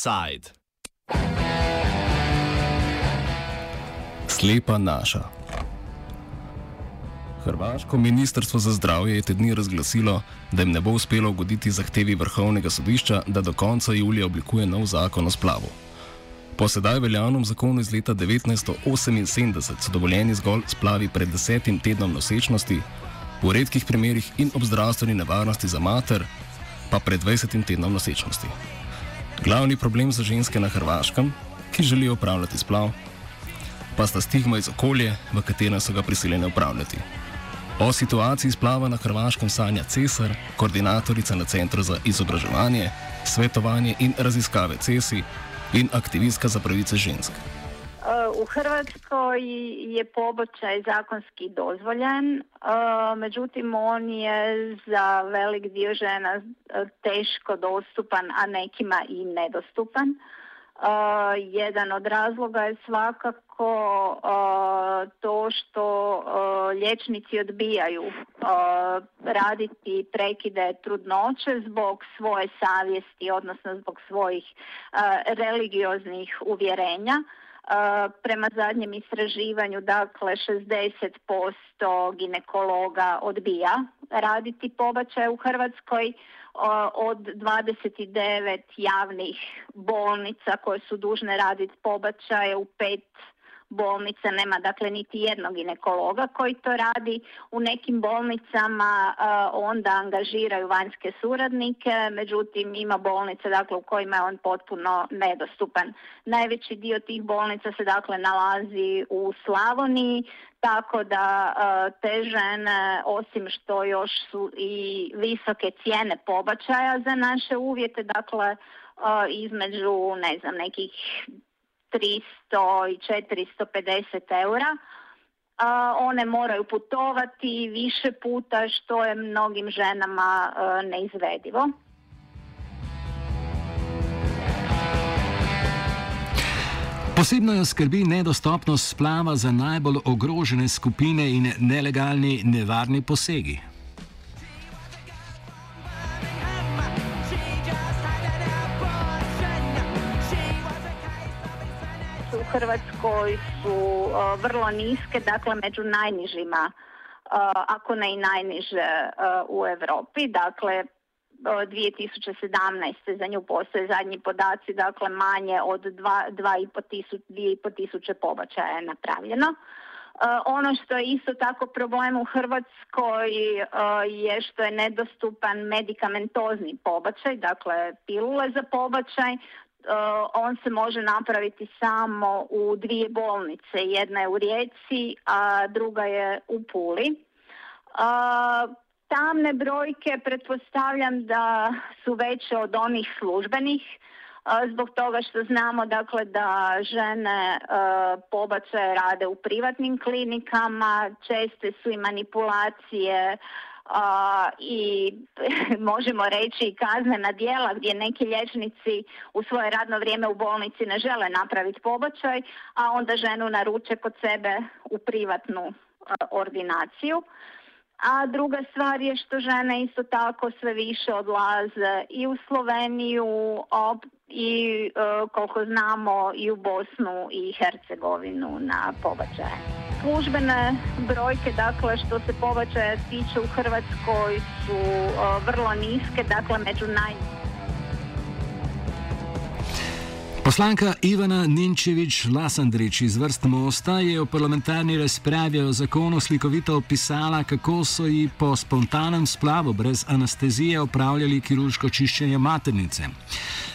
Offside. Slepa naša. Hrvaško ministrstvo za zdravje je te dni razglasilo, da jim ne bo uspelo ugoditi zahtevi vrhovnega sodišča, da do konca julija oblikuje nov zakon o splavu. Po sedaj veljavnem zakonu iz leta 1978 so dovoljeni zgolj splavi pred desetim tednom nosečnosti, v redkih primerjih in ob zdravstveni nevarnosti za mater, pa pred 20 tednom nosečnosti. Glavni problem za ženske na Hrvaškem, ki želijo upravljati splav, pa sta stigma iz okolja, v katerem so ga prisiljeni upravljati. O situaciji splava na Hrvaškem sanja Cesar, koordinatorica na Centru za izobraževanje, svetovanje in raziskave CESI in aktivistka za pravice žensk. U Hrvatskoj je pobačaj zakonski dozvoljen, međutim on je za velik dio žena teško dostupan, a nekima i nedostupan. Jedan od razloga je svakako to što liječnici odbijaju raditi prekide trudnoće zbog svoje savjesti, odnosno zbog svojih religioznih uvjerenja. Prema zadnjem istraživanju, dakle, 60% ginekologa odbija raditi pobačaj u Hrvatskoj od 29 javnih bolnica koje su dužne raditi pobačaje u pet bolnica nema dakle niti jednog ginekologa koji to radi. U nekim bolnicama onda angažiraju vanjske suradnike, međutim ima bolnice dakle u kojima je on potpuno nedostupan. Najveći dio tih bolnica se dakle nalazi u Slavoniji, tako da te žene osim što još su i visoke cijene pobačaja za naše uvjete, dakle između ne znam nekih 300 i 450 eura. One moraju putovati više puta što je mnogim ženama neizvedivo. Posebno jo skrbi nedostopnost splava za najbolj ogrožene skupine in nelegalni nevarni posegi. Hrvatskoj su uh, vrlo niske, dakle među najnižima, uh, ako ne i najniže uh, u Europi. Dakle, 2017. za nju postoje zadnji podaci, dakle manje od 2,5 tisuće, tisuće pobačaja je napravljeno. Ono što je isto tako problem u Hrvatskoj je što je nedostupan medikamentozni pobačaj, dakle pilule za pobačaj. Uh, on se može napraviti samo u dvije bolnice. Jedna je u Rijeci, a druga je u Puli. Uh, tamne brojke pretpostavljam da su veće od onih službenih uh, zbog toga što znamo dakle da žene pobačaje rade u privatnim klinikama, česte su i manipulacije i možemo reći kaznena djela gdje neki liječnici u svoje radno vrijeme u bolnici ne žele napraviti pobačaj, a onda ženu naruče kod sebe u privatnu ordinaciju. A druga stvar je što žene isto tako sve više odlaze i u Sloveniju i e, koliko znamo i u Bosnu i Hercegovinu na pobačaje. Službene brojke, dakle, što se pobačaja tiče u Hrvatskoj su vrlo niske, dakle, među naj... Poslanka Ivana Ninčevič-Lasandrič iz vrst Mosta je v parlamentarni razpravi o zakonu slikovito opisala, kako so ji po spontanem splavu brez anestezije opravljali kirurško čiščenje maternice.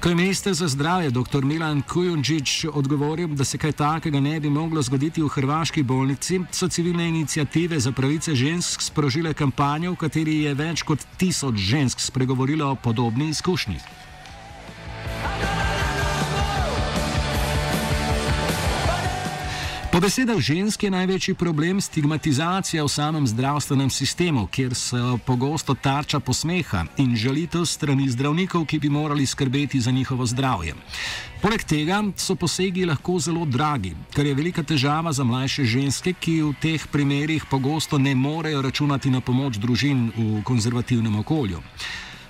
Ko je minister za zdravje dr. Milan Kujundžič odgovoril, da se kaj takega ne bi moglo zgoditi v hrvaški bolnici, so civilne inicijative za pravice žensk sprožile kampanjo, v kateri je več kot tisoč žensk spregovorilo o podobni izkušnji. Po besedah žensk je največji problem stigmatizacija v samem zdravstvenem sistemu, kjer so pogosto tarča posmeha in žalitev strani zdravnikov, ki bi morali skrbeti za njihovo zdravje. Poleg tega so posegi lahko zelo dragi, kar je velika težava za mlajše ženske, ki v teh primerih pogosto ne morejo računati na pomoč družin v konzervativnem okolju.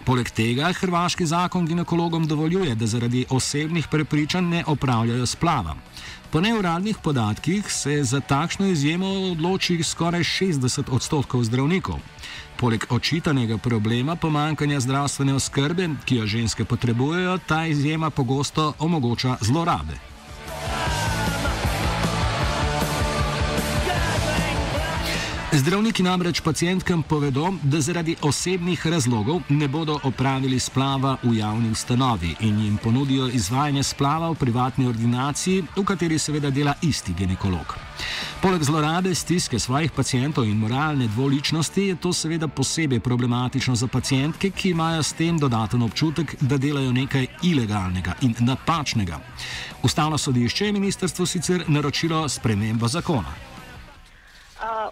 Poleg tega hrvaški zakon ginekologom dovoljuje, da zaradi osebnih prepričanj ne opravljajo splava. Po neuradnih podatkih se za takšno izjemo odloči skoraj 60 odstotkov zdravnikov. Poleg očitanega problema pomankanja zdravstvene oskrbe, ki jo ženske potrebujejo, ta izjema pogosto omogoča zlorabe. Zdravniki namreč pacijentkam povedo, da zaradi osebnih razlogov ne bodo opravili splava v javni ustanovi in jim ponudijo izvajanje splava v privatni ordinaciji, v kateri seveda dela isti ginekolog. Poleg zlorabe stiske svojih pacijentov in moralne dvoličnosti je to seveda posebej problematično za pacijentke, ki imajo s tem dodaten občutek, da delajo nekaj ilegalnega in napačnega. Ustavno sodišče je ministrstvo sicer naročilo spremembo zakona.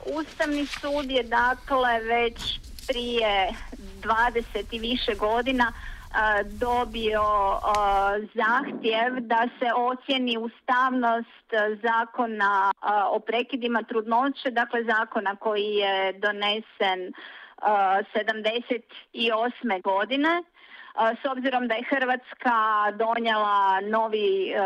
Ustavni sud je dakle već prije 20 i više godina dobio zahtjev da se ocjeni ustavnost zakona o prekidima trudnoće, dakle zakona koji je donesen 78. godine s obzirom da je Hrvatska donijela novi e,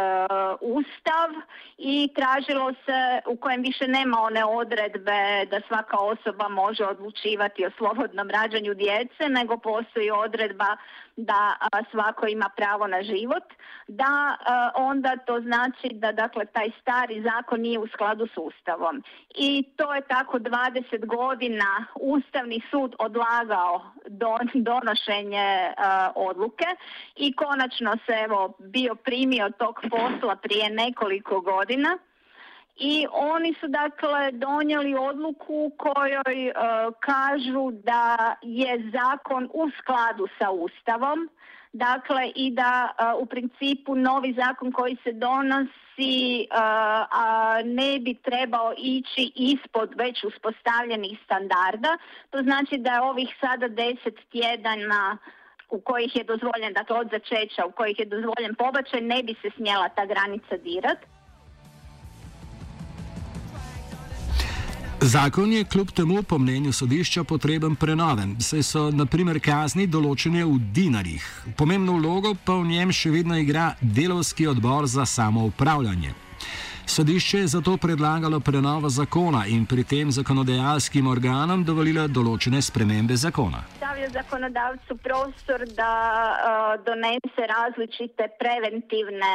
ustav i tražilo se u kojem više nema one odredbe da svaka osoba može odlučivati o slobodnom rađanju djece, nego postoji odredba da svako ima pravo na život, da onda to znači da dakle taj stari zakon nije u skladu s Ustavom. I to je tako 20 godina Ustavni sud odlagao donošenje odluke i konačno se evo bio primio tog posla prije nekoliko godina i oni su dakle donijeli odluku u kojoj e, kažu da je zakon u skladu sa Ustavom, dakle i da e, u principu novi zakon koji se donosi e, a ne bi trebao ići ispod već uspostavljenih standarda. To znači da je ovih sada deset tjedana u kojih je dozvoljen, dakle od začeća u kojih je dozvoljen pobačaj, ne bi se smjela ta granica dirati. Zakon je kljub temu po mnenju sodišča potreben prenove, saj so naprimer kazni določene v dinarjih. Pomembno vlogo pa v njem še vedno igra delovski odbor za samoupravljanje. Sodišče je zato predlagalo prenovo zakona in pri tem zakonodajalskim organom dovolilo določene spremembe zakona. Stavlja zakonodavcu prostor, da uh, donese različite preventivne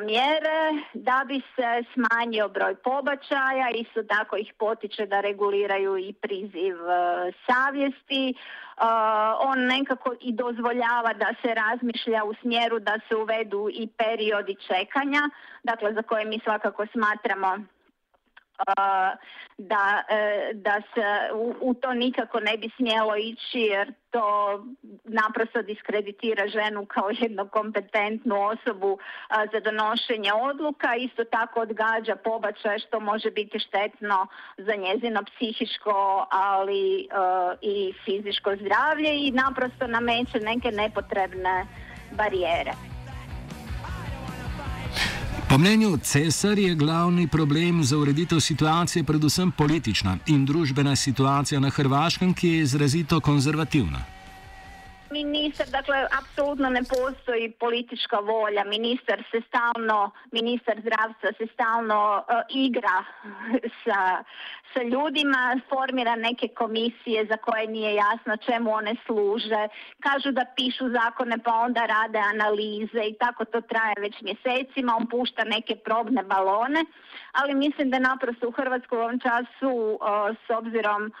mjere da bi se smanjio broj pobačaja, isto tako ih potiče da reguliraju i priziv e, savjesti. On nekako i dozvoljava da se razmišlja u smjeru da se uvedu i periodi čekanja, dakle za koje mi svakako smatramo da, e, da se u, to nikako ne bi smjelo ići jer to naprosto diskreditira ženu kao jednu kompetentnu osobu za donošenje odluka, isto tako odgađa pobačaj što može biti štetno za njezino psihičko, ali e, i fizičko zdravlje i naprosto nameće neke nepotrebne barijere. Po mnenju Cesar je glavni problem za ureditev situacije predvsem politična in družbena situacija na Hrvaškem, ki je izrazito konzervativna. Ministar, dakle, apsolutno ne postoji politička volja. Ministar se stalno, ministar zdravstva se stalno uh, igra sa, sa ljudima, formira neke komisije za koje nije jasno čemu one služe. Kažu da pišu zakone pa onda rade analize i tako to traje već mjesecima. On pušta neke probne balone, ali mislim da naprosto u Hrvatskoj u ovom času uh, s obzirom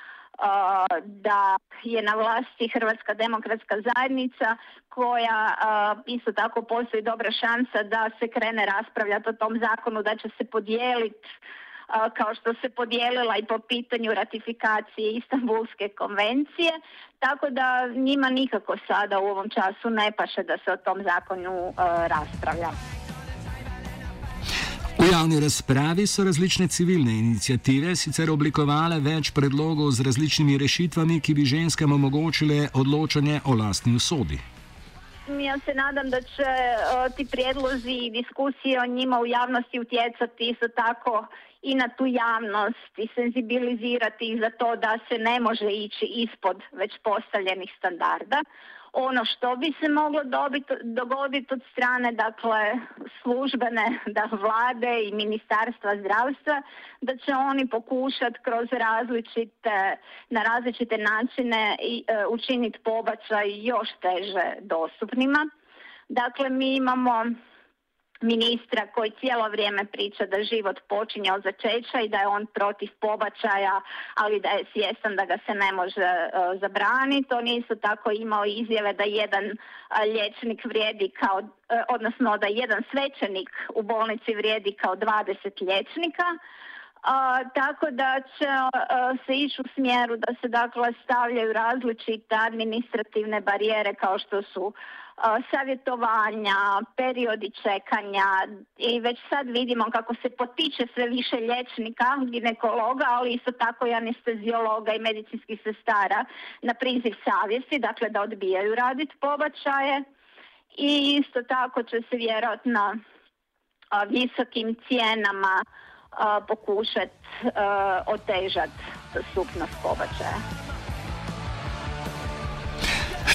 da je na vlasti Hrvatska demokratska zajednica koja isto tako postoji dobra šansa da se krene raspravljati o tom zakonu, da će se podijeliti kao što se podijelila i po pitanju ratifikacije Istanbulske konvencije, tako da njima nikako sada u ovom času ne paše da se o tom zakonu raspravlja. V javni razpravi so različne civilne inicijative sicer oblikovale več predlogov z različnimi rešitvami, ki bi ženskam omogočile odločanje o lastni usodi. Ja se nadam da će uh, ti prijedlozi i diskusije o njima u javnosti utjecati isto tako i na tu javnost i senzibilizirati ih za to da se ne može ići ispod već postavljenih standarda. Ono što bi se moglo dobiti, dogoditi od strane dakle službene da vlade i ministarstva zdravstva da će oni pokušati kroz različite na različite načine i, e, učiniti pobačaj još teže dostupnima. Dakle, mi imamo ministra koji cijelo vrijeme priča da život počinje od začeća i da je on protiv pobačaja, ali da je svjestan da ga se ne može uh, zabraniti. On je isto tako imao izjave da jedan uh, liječnik vrijedi kao, uh, odnosno da jedan svećenik u bolnici vrijedi kao 20 liječnika. Uh, tako da će uh, se ići u smjeru da se dakle stavljaju različite administrativne barijere kao što su savjetovanja, periodi čekanja i već sad vidimo kako se potiče sve više liječnika, ginekologa, ali isto tako i anesteziologa i medicinskih sestara na priziv savjesti, dakle da odbijaju raditi pobačaje i isto tako će se vjerojatno visokim cijenama pokušati otežati dostupnost pobačaja.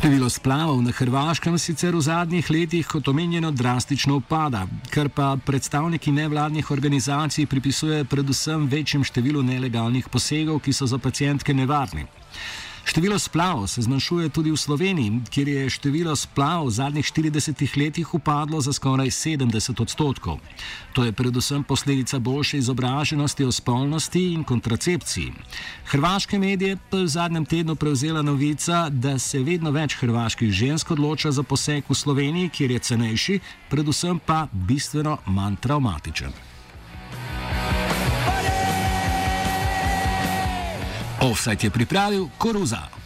Število splavov na Hrvaškem sicer v zadnjih letih, kot omenjeno, drastično upada, kar pa predstavniki nevladnih organizacij pripisujejo predvsem večjim številu nelegalnih posegov, ki so za pacijentke nevarni. Število splavov se zmanjšuje tudi v Sloveniji, kjer je število splavov v zadnjih 40 letih upadlo za skoraj 70 odstotkov. To je predvsem posledica boljše izobraženosti o spolnosti in kontracepciji. Hrvaške medije pa je v zadnjem tednu prevzela novica, da se vedno več hrvaških žensk odloča za poseg v Sloveniji, kjer je cenejši, predvsem pa bistveno manj traumatičen. Offset je pripravil Koruza.